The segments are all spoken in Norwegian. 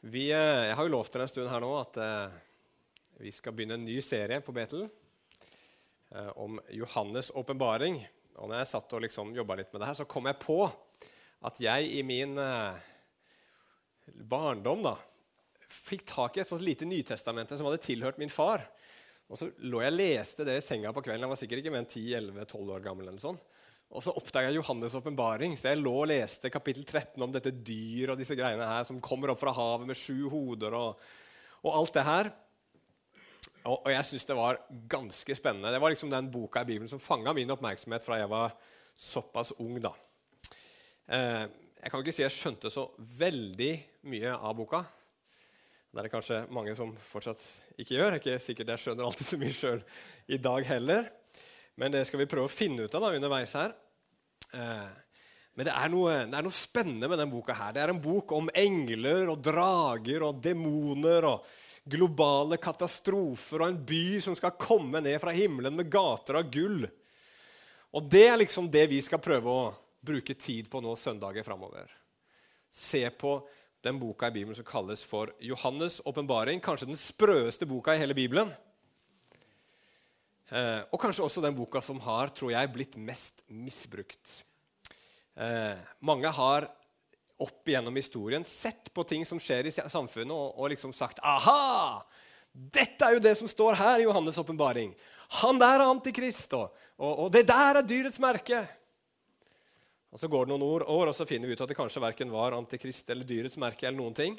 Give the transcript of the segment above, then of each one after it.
Vi, eh, jeg har jo lovt dere en stund her nå at eh, vi skal begynne en ny serie på Betel eh, om Johannes' åpenbaring. Og når jeg satt og liksom jobba litt med det her, så kom jeg på at jeg i min eh, barndom da, fikk tak i et sånt lite Nytestamente som hadde tilhørt min far. Og så lå jeg og leste det i senga på kvelden. Jeg var sikkert ikke mer enn 10-11-12 år gammel. eller sånn. Og så oppdaga jeg Johannes' åpenbaring. Så jeg lå og leste kapittel 13 om dette dyr og disse greiene her som kommer opp fra havet med sju hoder og, og alt det her. Og, og jeg syns det var ganske spennende. Det var liksom den boka i Bibelen som fanga min oppmerksomhet fra jeg var såpass ung. da. Eh, jeg kan ikke si jeg skjønte så veldig mye av boka. Det er det kanskje mange som fortsatt ikke gjør. Ikke sikkert jeg skjønner alltid så mye sjøl i dag heller. Men det skal vi prøve å finne ut av da, underveis her. Eh, men det er, noe, det er, noe, spennende med denne boka. her. Det er en bok om engler og drager og demoner og globale katastrofer og en by som skal komme ned fra himmelen med gater av gull. Og det er liksom det vi skal prøve å bruke tid på nå søndager framover. Se på den boka i Bibelen som kalles for Johannes' åpenbaring. Kanskje den sprøeste boka i hele Bibelen. Eh, og kanskje også den boka som har tror jeg, blitt mest misbrukt. Eh, mange har opp igjennom historien sett på ting som skjer i samfunnet, og, og liksom sagt Aha! Dette er jo det som står her i Johannes' åpenbaring. Han der er antikrist, og, og, og, det der er dyrets merke. Og Så går det noen år, år, og så finner vi ut at det kanskje verken var antikrist eller dyrets merke. eller noen ting.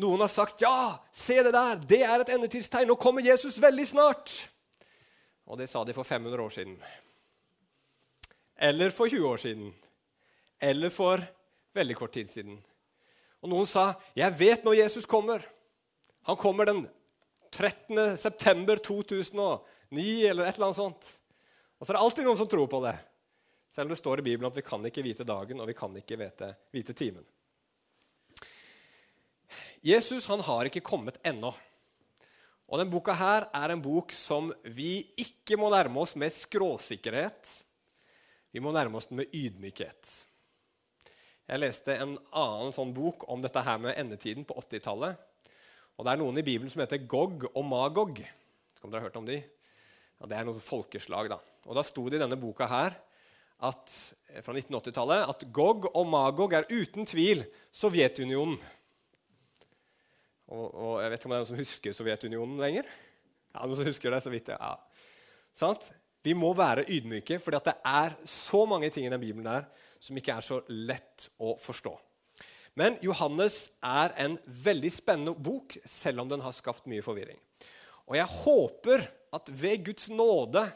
Noen har sagt ja, se det der, det er et endetidstegn. Nå kommer Jesus veldig snart. Og det sa de for 500 år siden. Eller for 20 år siden. Eller for veldig kort tid siden. Og noen sa, 'Jeg vet når Jesus kommer.' Han kommer den 13. september 2009, eller et eller annet sånt. Og så er det alltid noen som tror på det. Selv om det står i Bibelen at vi kan ikke vite dagen, og vi kan ikke vite, vite timen. Jesus han har ikke kommet ennå. Og denne boka her er en bok som vi ikke må nærme oss med skråsikkerhet. Vi må nærme oss den med ydmykhet. Jeg leste en annen sånn bok om dette her med endetiden på 80-tallet. Og Det er noen i Bibelen som heter Gog og Magog. Om dere har hørt om de? Ja, det er noen folkeslag. da. Og Da sto det i denne boka her at, fra 1980-tallet at Gog og Magog er uten tvil Sovjetunionen. Og, og, Jeg vet ikke om det er noen som husker Sovjetunionen lenger. Ja, noen som husker det, så vidt, ja. Sant? Vi må være ydmyke, for det er så mange ting i den Bibelen der som ikke er så lett å forstå. Men Johannes er en veldig spennende bok, selv om den har skapt mye forvirring. Og jeg håper at ved Guds nåde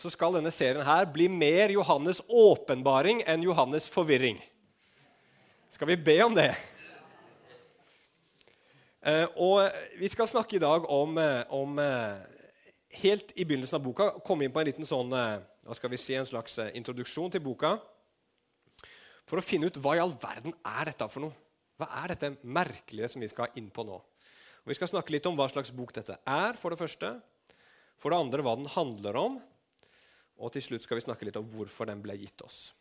så skal denne serien her bli mer Johannes' åpenbaring enn Johannes' forvirring. Skal vi be om det? Eh, og Vi skal snakke i dag om, eh, om, eh, Helt i begynnelsen av boka komme inn på en liten sånn, hva skal vi si, en slags introduksjon til boka. For å finne ut hva i all verden er dette for noe. Hva er dette merkelige som vi skal inn på nå? Og vi skal snakke litt om hva slags bok dette er, for det første. For det andre hva den handler om. Og til slutt skal vi snakke litt om hvorfor den ble gitt oss.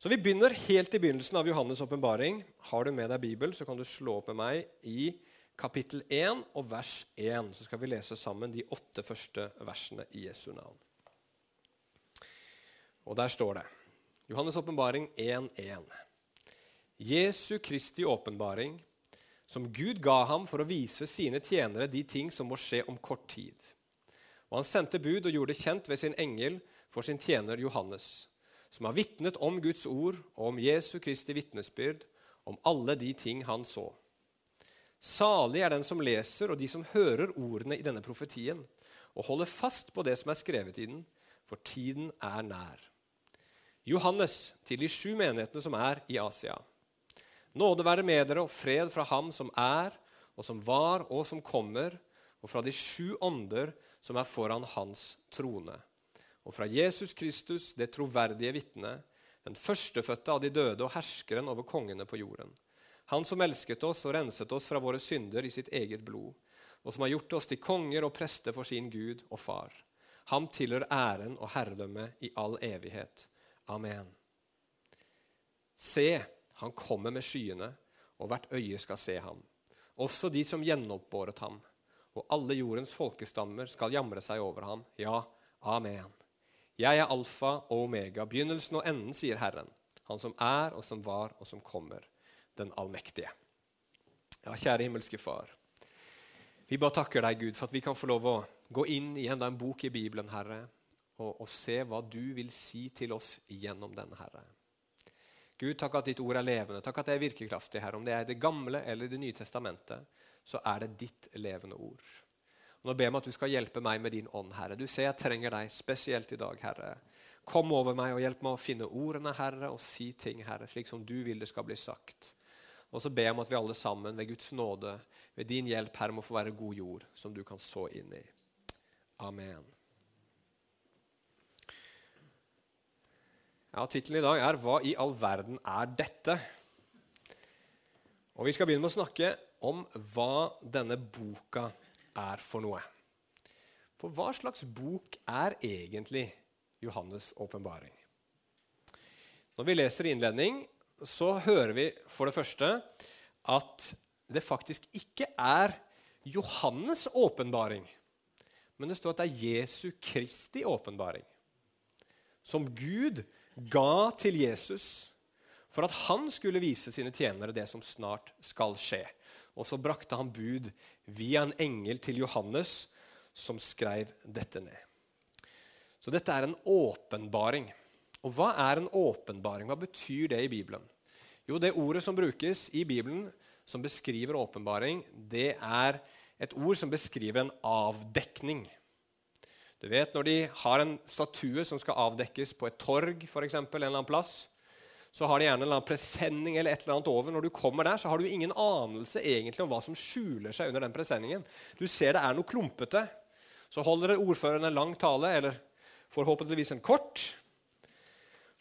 Så Vi begynner helt i begynnelsen av Johannes' åpenbaring. Har du med deg Bibel, så kan du slå opp med meg i kapittel 1 og vers 1. Så skal vi lese sammen de åtte første versene i Jesu navn. Og der står det Johannes' åpenbaring 1.1. Jesu Kristi åpenbaring, som Gud ga ham for å vise sine tjenere de ting som må skje om kort tid. Og han sendte bud og gjorde det kjent ved sin engel for sin tjener Johannes, som har vitnet om Guds ord og om Jesu Kristi vitnesbyrd, om alle de ting han så. Salig er den som leser, og de som hører ordene i denne profetien, og holder fast på det som er skrevet i den, for tiden er nær. Johannes til de sju menighetene som er i Asia. Nåde være med dere og fred fra Ham som er, og som var, og som kommer, og fra de sju ånder som er foran Hans trone. Og fra Jesus Kristus, det troverdige vitne, den førstefødte av de døde og herskeren over kongene på jorden han som elsket oss og renset oss fra våre synder i sitt eget blod, og som har gjort oss til konger og prester for sin Gud og Far. Ham tilhører æren og herredømme i all evighet. Amen. Se, han kommer med skyene, og hvert øye skal se ham. Også de som gjenoppbåret ham. Og alle jordens folkestammer skal jamre seg over ham. Ja, amen. Jeg er alfa og omega, begynnelsen og enden, sier Herren. Han som er, og som var, og som kommer. Den allmektige. Ja, kjære himmelske Far. Vi bare takker deg, Gud, for at vi kan få lov å gå inn i enda en bok i Bibelen, Herre, og, og se hva du vil si til oss gjennom den, Herre. Gud, takk at ditt ord er levende, takk at det er virkekraftig, Herre. Om det er Det gamle eller Det nye testamentet, så er det ditt levende ord. Og nå ber jeg om at du skal hjelpe meg med din ånd, Herre. Du ser jeg trenger deg spesielt i dag, Herre. Kom over meg og hjelp meg å finne ordene, Herre, og si ting, Herre, slik som du vil det skal bli sagt. Og så ber jeg om at vi alle sammen, ved Guds nåde, ved din hjelp, Herre, må få være god jord som du kan så inn i. Amen. Ja, Tittelen i dag er 'Hva i all verden er dette?' Og Vi skal begynne med å snakke om hva denne boka er for noe. For hva slags bok er egentlig Johannes' åpenbaring? Når vi leser innledning, så hører vi for det første at det faktisk ikke er Johannes' åpenbaring, men det står at det er Jesu Kristi åpenbaring. Som Gud ga til Jesus for at han skulle vise sine tjenere det som snart skal skje. Og så brakte han bud via en engel til Johannes, som skrev dette ned. Så dette er en åpenbaring. Og hva er en åpenbaring? Hva betyr det i Bibelen? Jo, det ordet som brukes i Bibelen som beskriver åpenbaring, det er et ord som beskriver en avdekning. Du vet, Når de har en statue som skal avdekkes på et torg, for eksempel, en eller annen plass, så har de gjerne en eller annen presenning eller et eller annet over. Når du kommer der, så har du ingen anelse egentlig om hva som skjuler seg under den presenningen. Du ser det er noe klumpete. Så holder ordføreren en lang tale, eller forhåpentligvis en kort.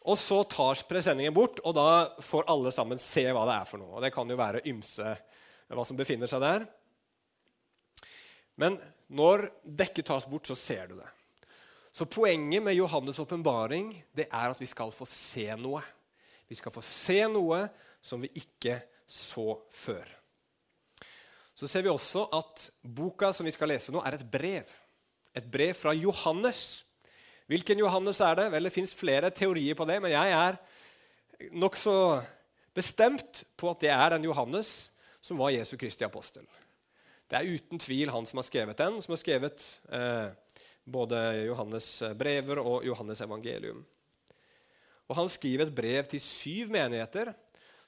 Og så tar presenningen bort, og da får alle sammen se hva det er for noe. Og Det kan jo være ymse hva som befinner seg der. Men når dekket tas bort, så ser du det. Så poenget med Johannes' åpenbaring er at vi skal få se noe. Vi skal få se noe som vi ikke så før. Så ser vi også at boka som vi skal lese nå, er et brev. Et brev fra Johannes. Hvilken Johannes er det? Vel, Det fins flere teorier på det, men jeg er nokså bestemt på at det er den Johannes som var Jesu Kristi apostel. Det er uten tvil han som har skrevet den, som har skrevet eh, både Johannes brever og Johannes evangelium. Og Han skriver et brev til syv menigheter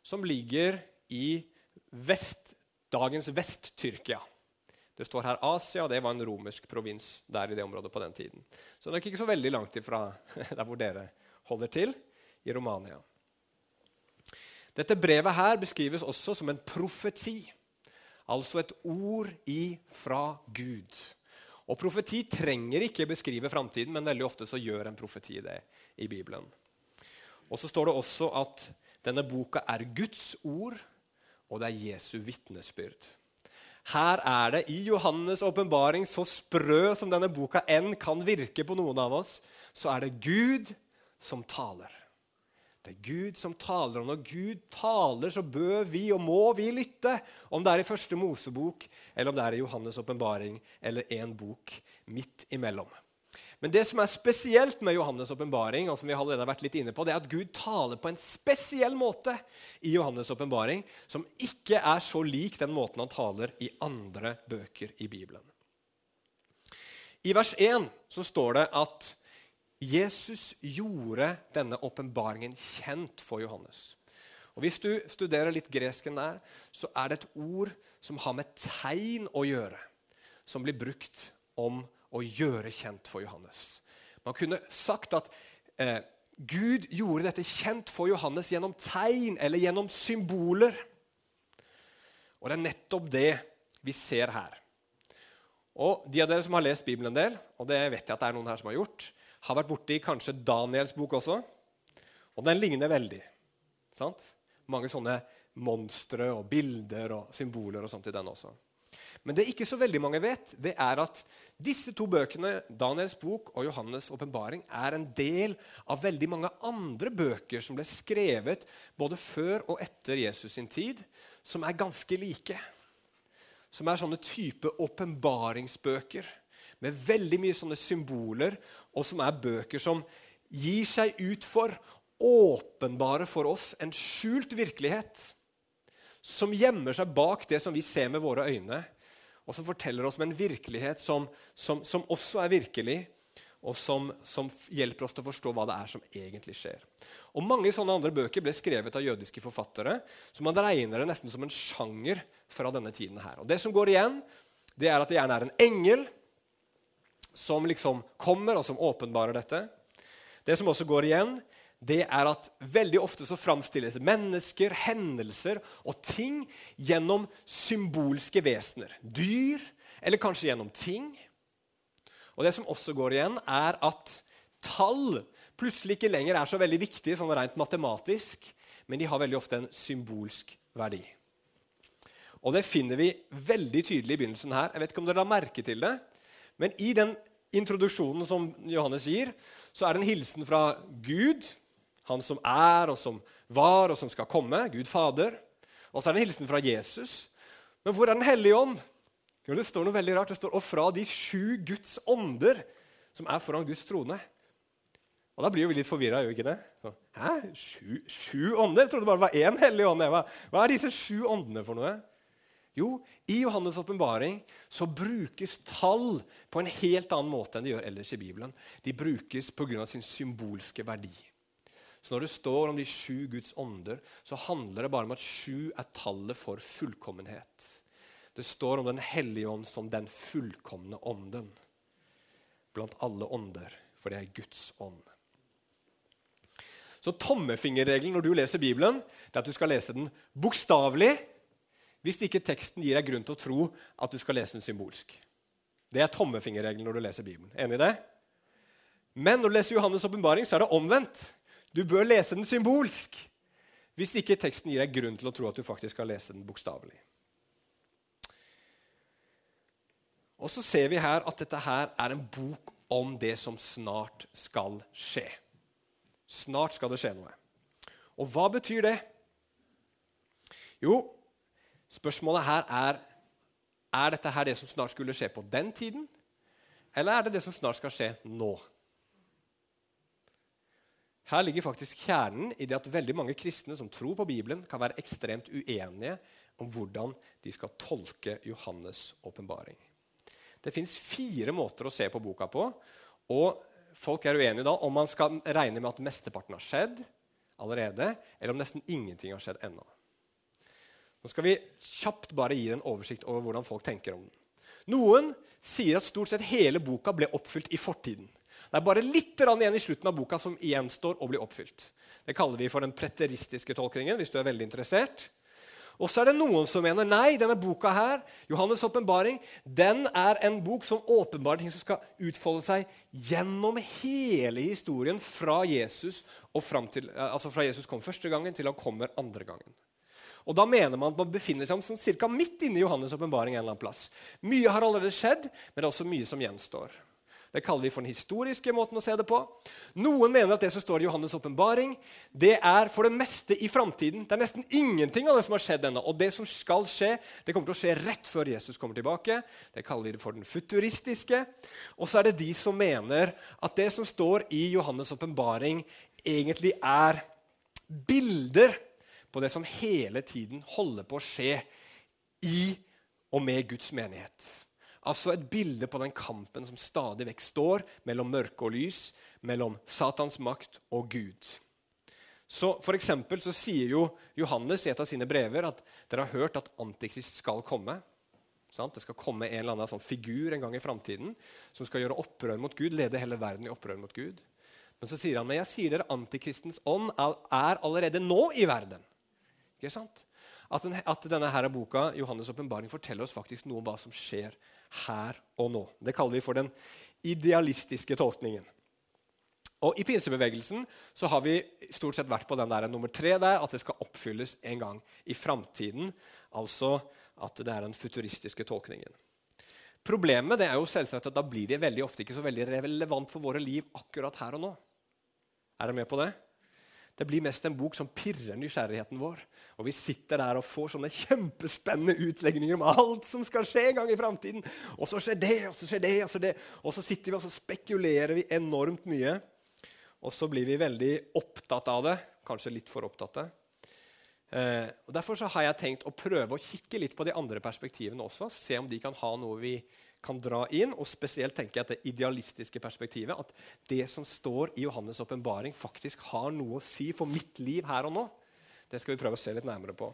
som ligger i vest, dagens Vest-Tyrkia. Det står her Asia, og det var en romersk provins der i det området på den tiden. Så det er ikke så veldig langt ifra der hvor dere holder til, i Romania. Dette brevet her beskrives også som en profeti. Altså et ord ifra Gud. Og Profeti trenger ikke beskrive framtiden, men veldig ofte så gjør en profeti det i Bibelen. Og så står det også at denne boka er Guds ord, og det er Jesu vitnesbyrd. Her er det i Johannes' åpenbaring, så sprø som denne boka enn kan virke på noen av oss, så er det Gud som taler. Det er Gud som taler, og når Gud taler, så bør vi og må vi lytte. Om det er i første Mosebok, eller om det er i Johannes' åpenbaring, eller en bok midt imellom. Men det som er spesielt med Johannes' åpenbaring, som vi har vært litt inne på, det er at Gud taler på en spesiell måte i Johannes' åpenbaring, som ikke er så lik den måten han taler i andre bøker i Bibelen. I vers 1 så står det at Jesus gjorde denne åpenbaringen kjent for Johannes. Og Hvis du studerer litt gresken der, så er det et ord som har med tegn å gjøre, som blir brukt om å gjøre kjent for Johannes. Man kunne sagt at eh, Gud gjorde dette kjent for Johannes gjennom tegn eller gjennom symboler. Og det er nettopp det vi ser her. Og De av dere som har lest Bibelen en del, og det vet jeg at det er noen her som har gjort, har vært borti kanskje Daniels bok også. Og den ligner veldig. Sant? Mange sånne monstre og bilder og symboler og sånt i den også. Men det ikke så veldig mange vet, det er at disse to bøkene, Daniels bok og Johannes' åpenbaring, er en del av veldig mange andre bøker som ble skrevet både før og etter Jesus sin tid, som er ganske like. Som er sånne type åpenbaringsbøker med veldig mye sånne symboler, og som er bøker som gir seg ut for, åpenbare for oss, en skjult virkelighet som gjemmer seg bak det som vi ser med våre øyne, og som forteller oss om en virkelighet som, som, som også er virkelig, og som, som, hjelper oss til å forstå hva det er som egentlig skjer. Og Mange sånne andre bøker ble skrevet av jødiske forfattere, så man regner det nesten som en sjanger fra denne tiden. her. Og Det som går igjen, det er at det gjerne er en engel som liksom kommer, og som åpenbarer dette. Det som også går igjen, det er at veldig ofte så framstilles mennesker, hendelser og ting gjennom symbolske vesener. Dyr, eller kanskje gjennom ting. Og Det som også går igjen, er at tall plutselig ikke lenger er så veldig viktige sånn rent matematisk, men de har veldig ofte en symbolsk verdi. Og Det finner vi veldig tydelig i begynnelsen her. Jeg vet ikke om dere har merke til det, men i den introduksjonen som Johannes gir, så er det en hilsen fra Gud, han som er, og som var, og som skal komme, Gud Fader. Og så er det en hilsen fra Jesus. Men hvor er Den hellige ånd? Jo, det står noe veldig rart. Det står 'og fra de sju Guds ånder' som er foran Guds trone. Og Da blir vi litt forvirra, gjør vi ikke det? Hæ? Sju, sju, ånder? Jeg trodde bare det var én hellig ånd. Eva. Hva er disse sju åndene for noe? Jo, i Johannes' åpenbaring så brukes tall på en helt annen måte enn de gjør ellers i Bibelen. De brukes pga. sin symbolske verdi. Så når det står om de sju Guds ånder, så handler det bare om at sju er tallet for fullkommenhet. Det står om Den hellige ånd som den fullkomne ånden blant alle ånder, for det er Guds ånd. Så tommefingerregelen når du leser Bibelen, det er at du skal lese den bokstavelig hvis ikke teksten gir deg grunn til å tro at du skal lese den symbolsk. Det er tommefingerregelen når du leser Bibelen. Enig i det? Men når du leser Johannes' åpenbaring, så er det omvendt. Du bør lese den symbolsk hvis ikke teksten gir deg grunn til å tro at du faktisk skal lese den bokstavelig. Og så ser vi her at dette her er en bok om det som snart skal skje. Snart skal det skje noe. Og hva betyr det? Jo, spørsmålet her er er dette her det som snart skulle skje på den tiden, eller er det det som snart skal skje nå? Her ligger faktisk kjernen i det at veldig mange kristne som tror på Bibelen, kan være ekstremt uenige om hvordan de skal tolke Johannes' åpenbaring. Det fins fire måter å se på boka på. Og folk er uenige da om man skal regne med at mesteparten har skjedd allerede, eller om nesten ingenting har skjedd ennå. Nå skal vi kjapt bare gi en oversikt over hvordan folk tenker om den. Noen sier at stort sett hele boka ble oppfylt i fortiden. Det er bare litt igjen i slutten av boka som gjenstår å bli oppfylt. Det kaller vi for den preteristiske tolkningen. hvis du er veldig interessert. Og så er det noen som mener nei, denne boka her, Johannes' åpenbaring, den er en bok som åpenbarer ting som skal utfolde seg gjennom hele historien fra Jesus, til, altså fra Jesus kom første gangen, til han kommer andre gangen. Og Da mener man at man befinner seg sånn cirka midt inne i Johannes' åpenbaring. Mye har allerede skjedd, men det er også mye som gjenstår. Det kaller vi for den historiske måten å se det på. Noen mener at det som står i Johannes' åpenbaring, det er for det meste i framtiden. Det er nesten ingenting av det som har skjedd ennå. Og det som skal skje, det kommer til å skje rett før Jesus kommer tilbake. Det kaller vi det for den futuristiske. Og så er det de som mener at det som står i Johannes' åpenbaring, egentlig er bilder på det som hele tiden holder på å skje i og med Guds menighet. Altså et bilde på den kampen som stadig vekk står mellom mørke og lys, mellom Satans makt og Gud. Så for så sier jo Johannes i et av sine brever at dere har hørt at Antikrist skal komme. Sant? Det skal komme en eller annen sånn figur en gang i framtiden som skal gjøre opprør mot Gud, lede hele verden i opprør mot Gud. Men så sier han men jeg sier dere antikristens ånd er allerede nå i verden. Ikke sant? At, den, at denne her boka, Johannes' åpenbaring forteller oss faktisk noe om hva som skjer her og nå. Det kaller vi for den idealistiske tolkningen. Og I pinsebevegelsen så har vi stort sett vært på den der nummer tre der, at det skal oppfylles en gang i framtiden. Altså at det er den futuristiske tolkningen. Problemet det er jo selvsagt at da blir det veldig ofte ikke så veldig relevant for våre liv akkurat her og nå. Er dere med på det? Det blir mest en bok som pirrer nysgjerrigheten vår. Og vi sitter der og får sånne kjempespennende utlegninger om alt som skal skje en gang i framtiden. Og så skjer det, og så skjer det, og så det. Og så sitter vi og så spekulerer vi enormt mye. Og så blir vi veldig opptatt av det. Kanskje litt for opptatte. Eh, og Derfor så har jeg tenkt å prøve å kikke litt på de andre perspektivene også. Se om de kan ha noe vi kan dra inn. Og spesielt tenker jeg at det idealistiske perspektivet. At det som står i Johannes' åpenbaring, faktisk har noe å si for mitt liv her og nå. Det skal vi prøve å se litt nærmere på.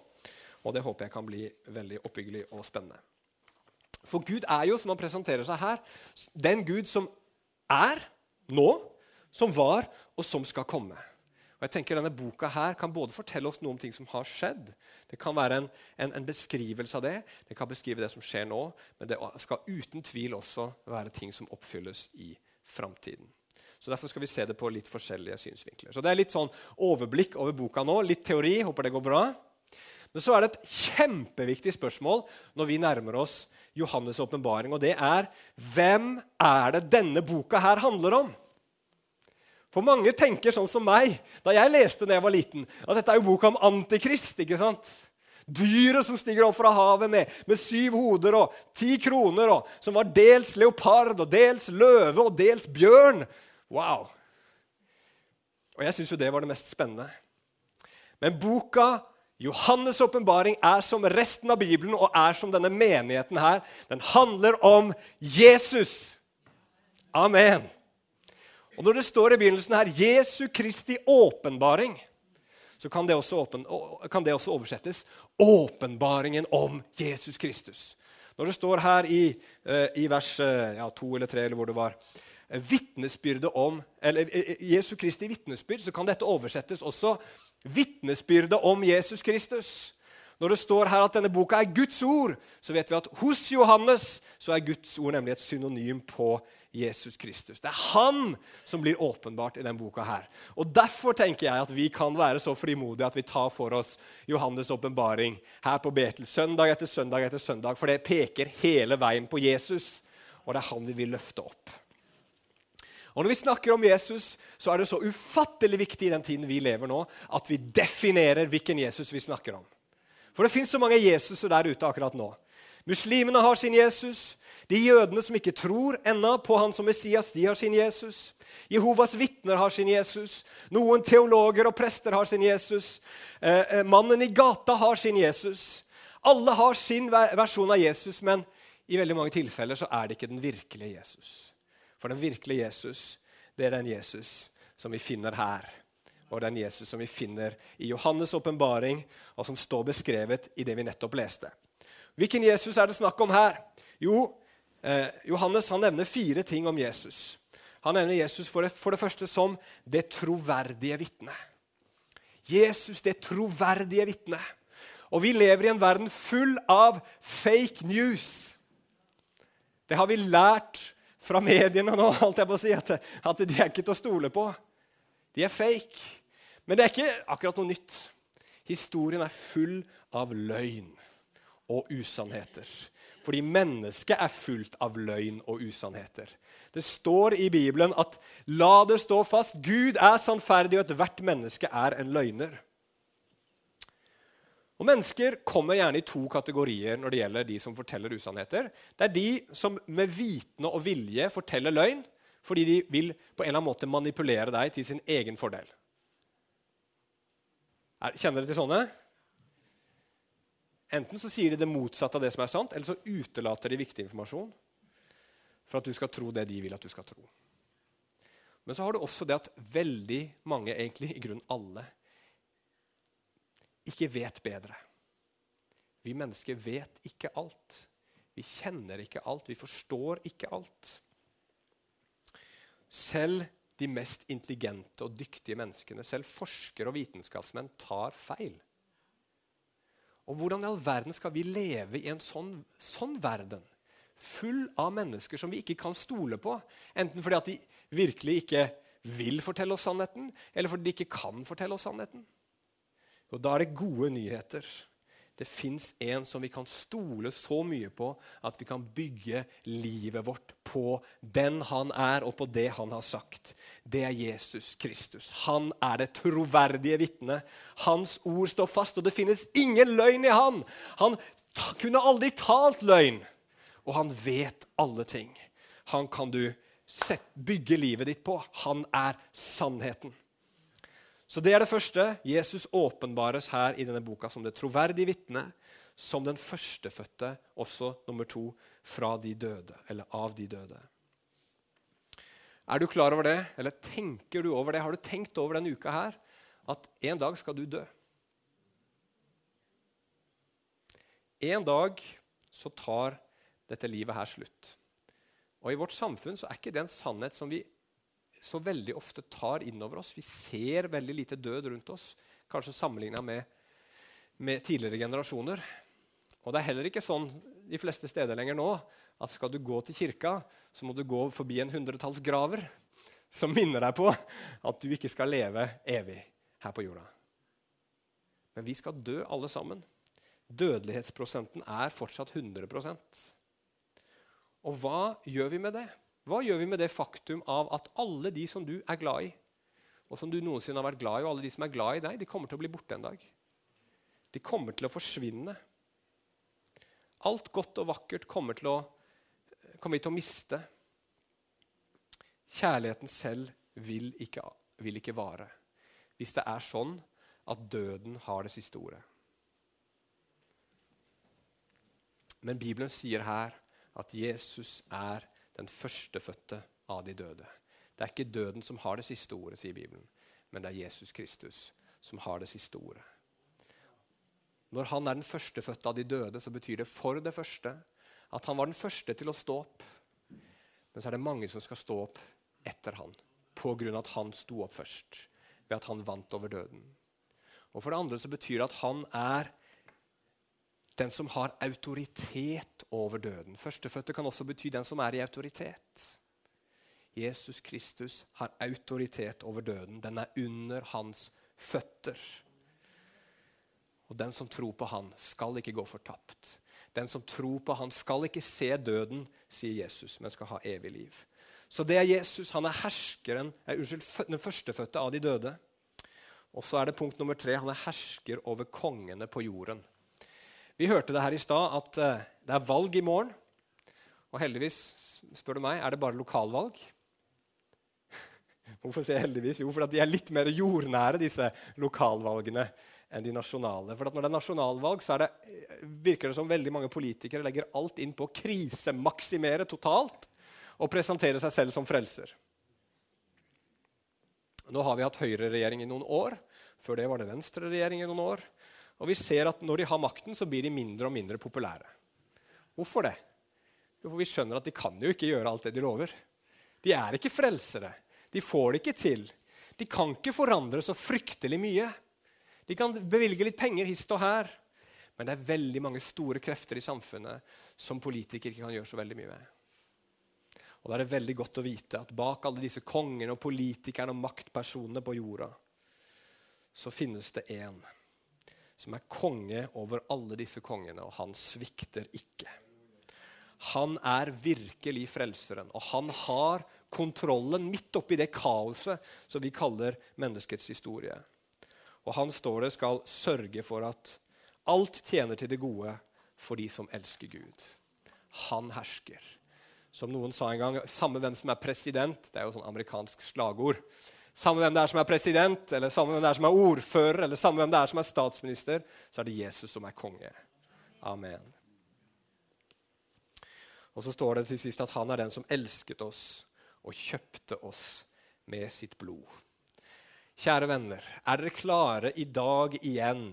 Og det håper jeg kan bli veldig oppbyggelig og spennende. For Gud er jo, som han presenterer seg her, den Gud som er nå, som var, og som skal komme. Og jeg tenker Denne boka her kan både fortelle oss noe om ting som har skjedd. Det kan være en, en, en beskrivelse av det, det kan beskrive det som skjer nå, men det skal uten tvil også være ting som oppfylles i framtiden. Så Derfor skal vi se det på litt forskjellige synsvinkler. Så Det er litt sånn overblikk over boka nå. Litt teori. Håper det går bra. Men så er det et kjempeviktig spørsmål når vi nærmer oss Johannes' åpenbaring, og det er hvem er det denne boka her handler om? For mange tenker sånn som meg da jeg leste da jeg var liten, at dette er jo boka om Antikrist. ikke sant? Dyret som stiger opp fra havet med, med syv hoder og ti kroner, og, som var dels leopard og dels løve og dels bjørn. Wow! Og jeg syns jo det var det mest spennende. Men boka Johannes' åpenbaring er som resten av Bibelen og er som denne menigheten her. Den handler om Jesus. Amen. Og Når det står i begynnelsen her 'Jesu Kristi åpenbaring', så kan det åpen, kan det også oversettes 'åpenbaringen om Jesus Kristus'. Når det står her i, eh, i vers eh, ja, to eller tre, eller hvor det var vitnesbyrdet om eller eh, eh, Jesu Kristi vitnesbyrd, så kan dette oversettes også vitnesbyrdet om Jesus Kristus. Når det står her at denne boka er Guds ord, så vet vi at hos Johannes så er Guds ord nemlig et synonym på Jesus Kristus. Det er han som blir åpenbart i denne boka. her. Og Derfor tenker jeg at vi kan være så frimodige at vi tar for oss Johannes' åpenbaring her på Betel søndag etter søndag etter søndag, for det peker hele veien på Jesus, og det er han vi vil løfte opp. Og Når vi snakker om Jesus, så er det så ufattelig viktig i den tiden vi lever nå, at vi definerer hvilken Jesus vi snakker om. For det fins så mange Jesuser der ute akkurat nå. Muslimene har sin Jesus. De jødene som ikke tror ennå på han som Messias, de har sin Jesus. Jehovas vitner har sin Jesus. Noen teologer og prester har sin Jesus. Eh, eh, mannen i gata har sin Jesus. Alle har sin versjon av Jesus, men i veldig mange tilfeller så er det ikke den virkelige Jesus. For den virkelige Jesus, det er den Jesus som vi finner her. Og den Jesus som vi finner i Johannes' åpenbaring, og som står beskrevet i det vi nettopp leste. Hvilken Jesus er det snakk om her? Jo, eh, Johannes han nevner fire ting om Jesus. Han nevner Jesus for det, for det første som det troverdige vitnet. Jesus, det troverdige vitnet. Og vi lever i en verden full av fake news. Det har vi lært fra mediene nå alt jeg på å si, at, at de er ikke til å stole på. De er fake. Men det er ikke akkurat noe nytt. Historien er full av løgn og usannheter. Fordi mennesket er fullt av løgn og usannheter. Det står i Bibelen at 'la det stå fast'. Gud er sannferdig, og ethvert menneske er en løgner. Og Mennesker kommer gjerne i to kategorier når det gjelder de som forteller usannheter. Det er de som med vitende og vilje forteller løgn fordi de vil på en eller annen måte manipulere deg til sin egen fordel. Kjenner dere til sånne? Enten så sier de det motsatte av det som er sant, eller så utelater de viktig informasjon for at du skal tro det de vil at du skal tro. Men så har du også det at veldig mange, egentlig i grunnen alle, ikke vet bedre. Vi mennesker vet ikke alt. Vi kjenner ikke alt. Vi forstår ikke alt. Selv de mest intelligente og dyktige menneskene, selv forskere og vitenskapsmenn, tar feil. Og hvordan i all verden skal vi leve i en sånn, sånn verden? Full av mennesker som vi ikke kan stole på. Enten fordi at de virkelig ikke vil fortelle oss sannheten, eller fordi de ikke kan fortelle oss sannheten. Og da er det gode nyheter. Det fins en som vi kan stole så mye på at vi kan bygge livet vårt på den han er, og på det han har sagt. Det er Jesus Kristus. Han er det troverdige vitnet. Hans ord står fast, og det finnes ingen løgn i han. Han kunne aldri talt løgn, og han vet alle ting. Han kan du bygge livet ditt på. Han er sannheten. Så det er det første. Jesus åpenbares her i denne boka som det troverdige vitne, som den førstefødte, også nummer to, fra de døde, eller av de døde. Er du klar over det, eller tenker du over det? Har du tenkt over denne uka her at en dag skal du dø? En dag så tar dette livet her slutt. Og I vårt samfunn så er ikke det en sannhet som vi så veldig ofte tar inn over oss. Vi ser veldig lite død rundt oss, kanskje sammenligna med, med, tidligere generasjoner. Og det er heller ikke sånn de fleste steder lenger nå at skal du gå til kirka, så må du gå forbi en hundretalls graver som minner deg på at du ikke skal leve evig her på jorda. Men vi skal dø alle sammen. Dødelighetsprosenten er fortsatt 100% Og hva gjør vi med det? Hva gjør vi med det faktum av at alle de som du er glad i, og som du noensinne har vært glad i, og alle de som er glad i deg, de kommer til å bli borte en dag? De kommer til å forsvinne. Alt godt og vakkert kommer, til å, kommer vi til å miste. Kjærligheten selv vil ikke, vil ikke vare hvis det er sånn at døden har det siste ordet. Men Bibelen sier her at Jesus er den førstefødte av de døde. Det er ikke døden som har det siste ordet, sier Bibelen, men det er Jesus Kristus som har det siste ordet. Når han er den førstefødte av de døde, så betyr det for det første at han var den første til å stå opp. Men så er det mange som skal stå opp etter han, av at han sto opp først, ved at han vant over døden. Og For det andre så betyr det at han er den som har autoritet over døden. Førstefødte kan også bety den som er i autoritet. Jesus Kristus har autoritet over døden. Den er under hans føtter. Og den som tror på han, skal ikke gå fortapt. Den som tror på han, skal ikke se døden, sier Jesus, men skal ha evig liv. Så det er Jesus. Han er herskeren, er, unnskyld, den førstefødte av de døde. Og så er det punkt nummer tre. Han er hersker over kongene på jorden. Vi hørte det her i stad at uh, det er valg i morgen. Og heldigvis, spør du meg, er det bare lokalvalg. Hvorfor sier jeg heldigvis? Jo, fordi de er litt mer jordnære, disse lokalvalgene, enn de nasjonale. For når det er nasjonalvalg, så er det, eh, virker det som veldig mange politikere legger alt inn på å krisemaksimere totalt og presentere seg selv som frelser. Nå har vi hatt høyreregjering i noen år. Før det var det venstreregjering i noen år. Og vi ser at når de har makten, så blir de mindre og mindre populære. Hvorfor det? Jo, for vi skjønner at de kan jo ikke gjøre alt det de lover. De er ikke frelsere. De får det ikke til. De kan ikke forandre så fryktelig mye. De kan bevilge litt penger hist og her. Men det er veldig mange store krefter i samfunnet som politikere ikke kan gjøre så veldig mye med. Og Da er det veldig godt å vite at bak alle disse kongene og politikerne og maktpersonene på jorda, så finnes det én som er konge over alle disse kongene, og han svikter ikke. Han er virkelig frelseren, og han har kontrollen midt oppi det kaoset som vi kaller menneskets historie. Og han står det skal sørge for at alt tjener til det gode for de som elsker Gud. Han hersker. Som noen sa en gang, samme hvem som er president Det er jo sånn amerikansk slagord. Samme hvem det er som er president, eller samme hvem det er som er ordfører, eller samme hvem det er som er statsminister, så er det Jesus som er konge. Amen. Og så står det til sist at han er den som elsket oss og kjøpte oss med sitt blod. Kjære venner, er dere klare i dag igjen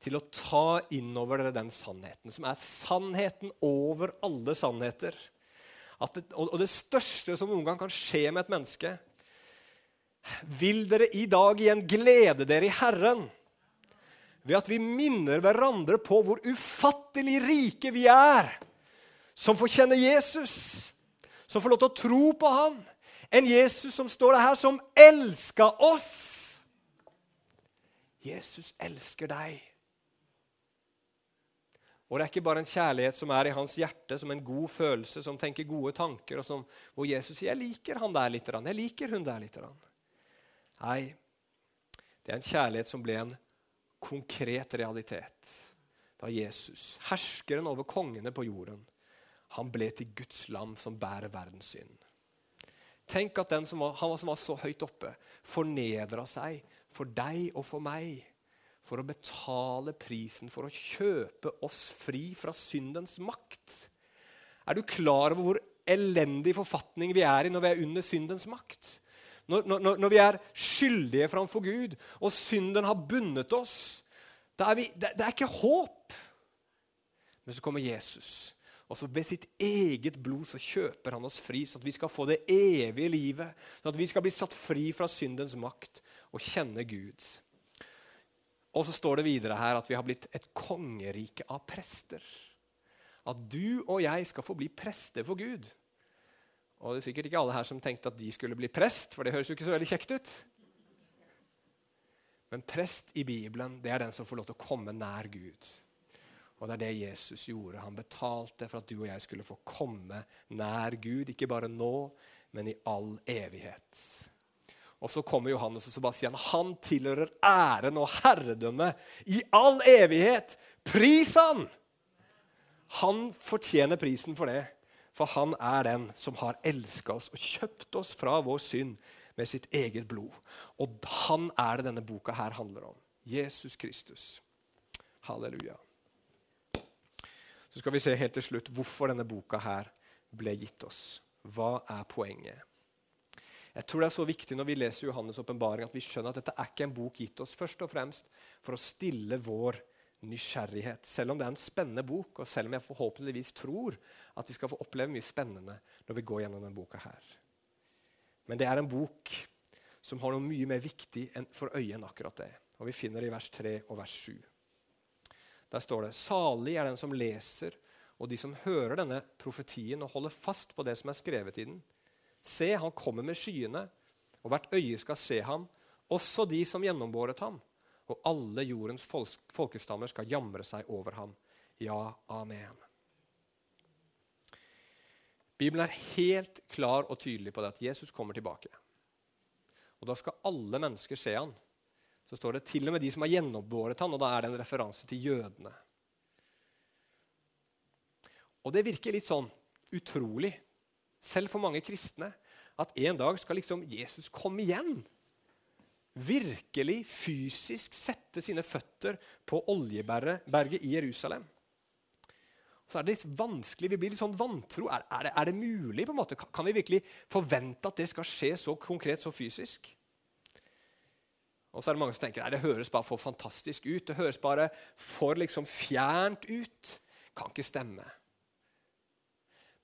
til å ta innover dere den sannheten, som er sannheten over alle sannheter? Det, og det største som noen gang kan skje med et menneske, vil dere i dag igjen glede dere i Herren ved at vi minner hverandre på hvor ufattelig rike vi er som får kjenne Jesus, som får lov til å tro på ham. En Jesus som står her, som elska oss. Jesus elsker deg. Og det er ikke bare en kjærlighet som er i hans hjerte, som en god følelse, som tenker gode tanker, og som, hvor Jesus sier 'Jeg liker han der litt', 'Jeg liker hun der litt'. Nei, det er en kjærlighet som ble en konkret realitet da Jesus, herskeren over kongene på jorden, han ble til Guds lam som bærer verdens synd. Tenk at den som var, han som var så høyt oppe, fornedra seg for deg og for meg for å betale prisen for å kjøpe oss fri fra syndens makt. Er du klar over hvor elendig forfatning vi er i når vi er under syndens makt? Når, når, når vi er skyldige framfor Gud, og synden har bundet oss, er vi, det, er ikke håp. Men så kommer Jesus. Og så Ved sitt eget blod så kjøper han oss fri, så at vi skal få det evige livet. Så at vi skal bli satt fri fra syndens makt og kjenne Guds. Og så står det videre her at vi har blitt et kongerike av prester. At du og jeg skal få bli prester for Gud. Og det er sikkert ikke alle her som tenkte at de skulle bli prest, for det høres jo ikke så veldig kjekt ut. Men prest i Bibelen det er den som får lov til å komme nær Gud. Og det er det Jesus gjorde. Han betalte for at du og jeg skulle få komme nær Gud, ikke bare nå, men i all evighet. Og så kommer Johannes og sier han, tilhører æren og herredømme i all evighet. Pris han! Han fortjener prisen for det. For han er den som har elska oss og kjøpt oss fra vår synd med sitt eget blod. Og han er det denne boka her handler om. Jesus Kristus. Halleluja. Så skal vi se helt til slutt hvorfor denne boka her ble gitt oss. Hva er poenget? Jeg tror det er så viktig når vi leser Johannes' åpenbaring, at vi skjønner at dette er ikke en bok gitt oss først og fremst for å stille vår nysgjerrighet. Selv om det er en spennende bok, og selv om jeg forhåpentligvis tror at vi skal få oppleve mye spennende når vi går gjennom denne boka her. Men det er en bok som har noe mye mer viktig for øyet enn akkurat det. Og Vi finner det i vers 3 og vers 7. Der står det Salig er den som leser, og de som hører denne profetien og holder fast på det som er skrevet i den Se, han kommer med skyene, og hvert øye skal se ham, også de som gjennombåret ham. Og alle jordens folkestammer skal jamre seg over ham. Ja, amen. Bibelen er helt klar og tydelig på det at Jesus kommer tilbake. Og Da skal alle mennesker se han. Så står det til og med de som har gjennombåret han, og da er det en referanse til jødene. Og det virker litt sånn utrolig selv for mange kristne, at en dag skal liksom Jesus komme igjen. Virkelig fysisk sette sine føtter på Oljeberget i Jerusalem. Så er det litt vanskelig, Vi blir litt sånn vantro. Er, er, det, er det, mulig? på en måte? Kan vi virkelig forvente at det skal skje så konkret, så fysisk? Og så er det mange som tenker nei, det høres bare for fantastisk ut. Det høres bare for liksom fjernt ut. Kan ikke stemme.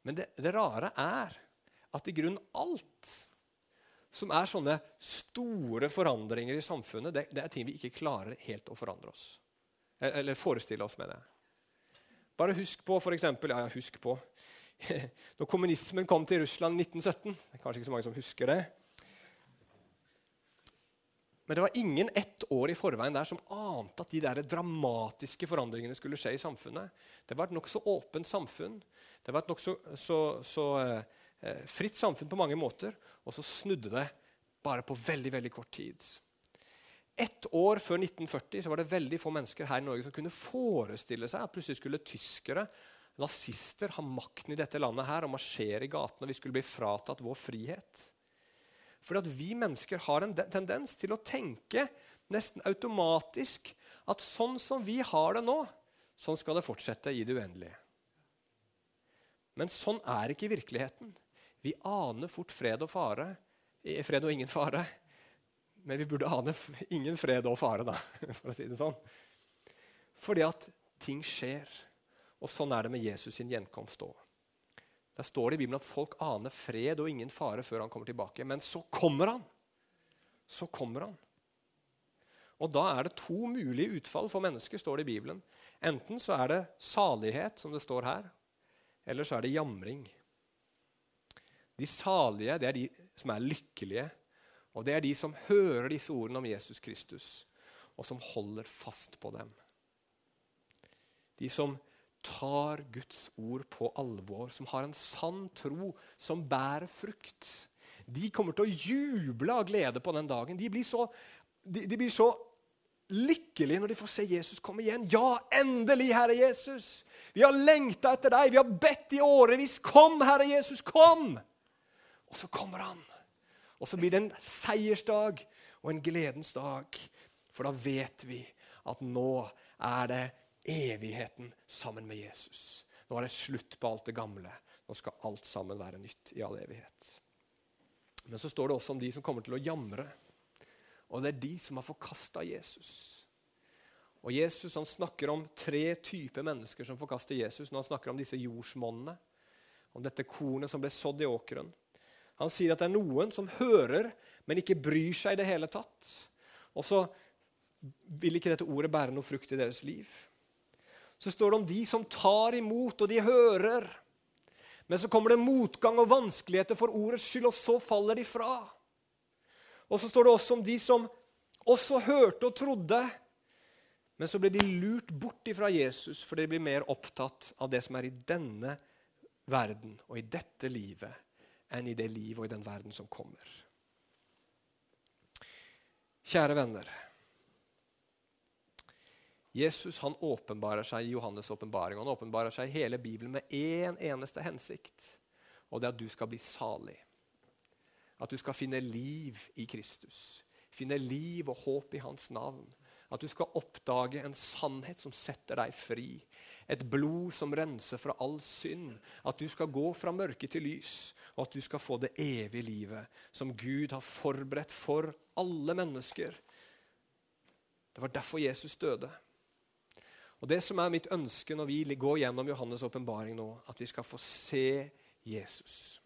Men det, det rare er at i grunnen alt som er sånne store forandringer i samfunnet, det, det er ting vi ikke klarer helt å forandre oss. Eller forestille oss med det. Bare husk på for eksempel, ja, husk på Når kommunismen kom til Russland i 1917 det er Kanskje ikke så mange som husker det. Men det var ingen ett år i forveien der som ante at de der dramatiske forandringene skulle skje i samfunnet. Det var et nokså åpent samfunn. Det var et nokså så, så, eh, fritt samfunn på mange måter. Og så snudde det bare på veldig, veldig kort tid. Ett år før 1940 så var det veldig få mennesker her i Norge som kunne forestille seg at plutselig skulle tyskere, nazister, ha makten i dette landet her og marsjere i gatene, vi skulle bli fratatt vår frihet. Fordi at vi mennesker har en tendens til å tenke nesten automatisk at sånn som vi har det nå, sånn skal det fortsette i det uendelige. Men sånn er ikke virkeligheten. Vi aner fort fred og fare. Fred og ingen fare. Men vi burde ane ingen fred og fare, da, for å si det sånn. Fordi at ting skjer. Og sånn er det med Jesus sin gjenkomst òg. Der står det i Bibelen at folk aner fred og ingen fare før han kommer tilbake. Men så kommer han! Så kommer han. Og da er det to mulige utfall for mennesker, står det i Bibelen. Enten så er det salighet, som det står her, eller så er det jamring. De salige det er de som er lykkelige, og det er de som hører disse ordene om Jesus Kristus, og som holder fast på dem. De som tar Guds ord på alvor, som har en sann tro, som bærer frukt. De kommer til å juble av glede på den dagen. De blir så, de, de blir så lykkelige når de får se Jesus komme igjen. Ja, endelig, Herre Jesus! Vi har lengta etter deg. Vi har bedt i årevis. Kom, Herre Jesus, kom! Og så kommer han. Og så blir det en seiersdag og en gledens dag. For da vet vi at nå er det evigheten sammen med Jesus. Nå er det slutt på alt det gamle. Nå skal alt sammen være nytt i all evighet. Men så står det også om de som kommer til å jamre. Og det er de som har forkasta Jesus. Og Jesus han snakker om tre typer mennesker som forkaster Jesus når han snakker om disse jordsmonnene. Om dette kornet som ble sådd i åkeren. Han sier at det er noen som hører, men ikke bryr seg i det hele tatt. Og så vil ikke dette ordet bære noe frukt i deres liv. Så står det om de som tar imot, og de hører. Men så kommer det motgang og vanskeligheter for ordets skyld, og så faller de fra. Og så står det også om de som også hørte og trodde, men så ble de lurt bort ifra Jesus, for de blir mer opptatt av det som er i denne verden og i dette livet, enn i det livet og i den verden som kommer. Kjære venner. Jesus han åpenbarer seg i Johannes' åpenbaring. Han åpenbarer seg i hele Bibelen med én en eneste hensikt, og det er at du skal bli salig. At du skal finne liv i Kristus. Finne liv og håp i hans navn. At du skal oppdage en sannhet som setter deg fri. Et blod som renser fra all synd. At du skal gå fra mørke til lys, og at du skal få det evige livet som Gud har forberedt for alle mennesker. Det var derfor Jesus døde. Og Det som er mitt ønske når vi går gjennom Johannes' åpenbaring nå, at vi skal få se Jesus.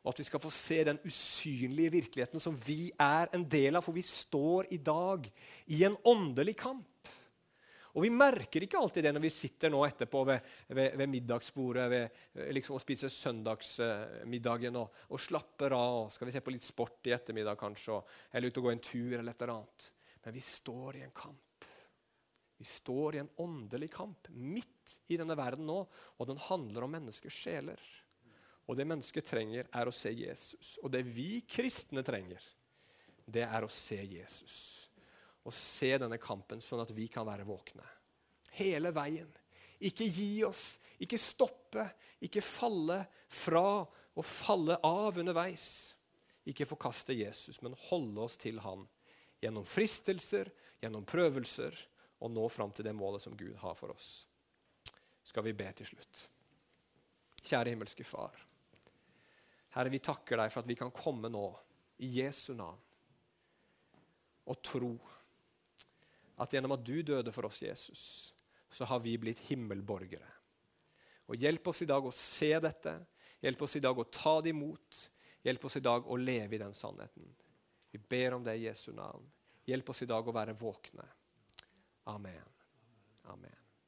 Og at vi skal få se den usynlige virkeligheten som vi er en del av. For vi står i dag i en åndelig kamp. Og vi merker ikke alltid det når vi sitter nå etterpå ved, ved, ved middagsbordet ved, liksom, og spiser søndagsmiddagen og, og, slapper av. og Skal vi se på litt sport i ettermiddag kanskje, eller ut og gå en tur eller et eller annet. Men vi står i en kamp. Vi står i en åndelig kamp midt i denne verden nå, og den handler om menneskers sjeler. Og det mennesket trenger, er å se Jesus. Og det vi kristne trenger, det er å se Jesus. Og se denne kampen sånn at vi kan være våkne. Hele veien. Ikke gi oss, ikke stoppe, ikke falle fra og falle av underveis. Ikke forkaste Jesus, men holde oss til han gjennom fristelser, gjennom prøvelser og nå fram til det målet som Gud har for oss. Skal vi be til slutt. Kjære himmelske Far. Herre, vi takker deg for at vi kan komme nå i Jesu navn og tro at gjennom at du døde for oss, Jesus, så har vi blitt himmelborgere. Og Hjelp oss i dag å se dette, hjelp oss i dag å ta det imot, hjelp oss i dag å leve i den sannheten. Vi ber om det i Jesu navn. Hjelp oss i dag å være våkne. Amen. Amen.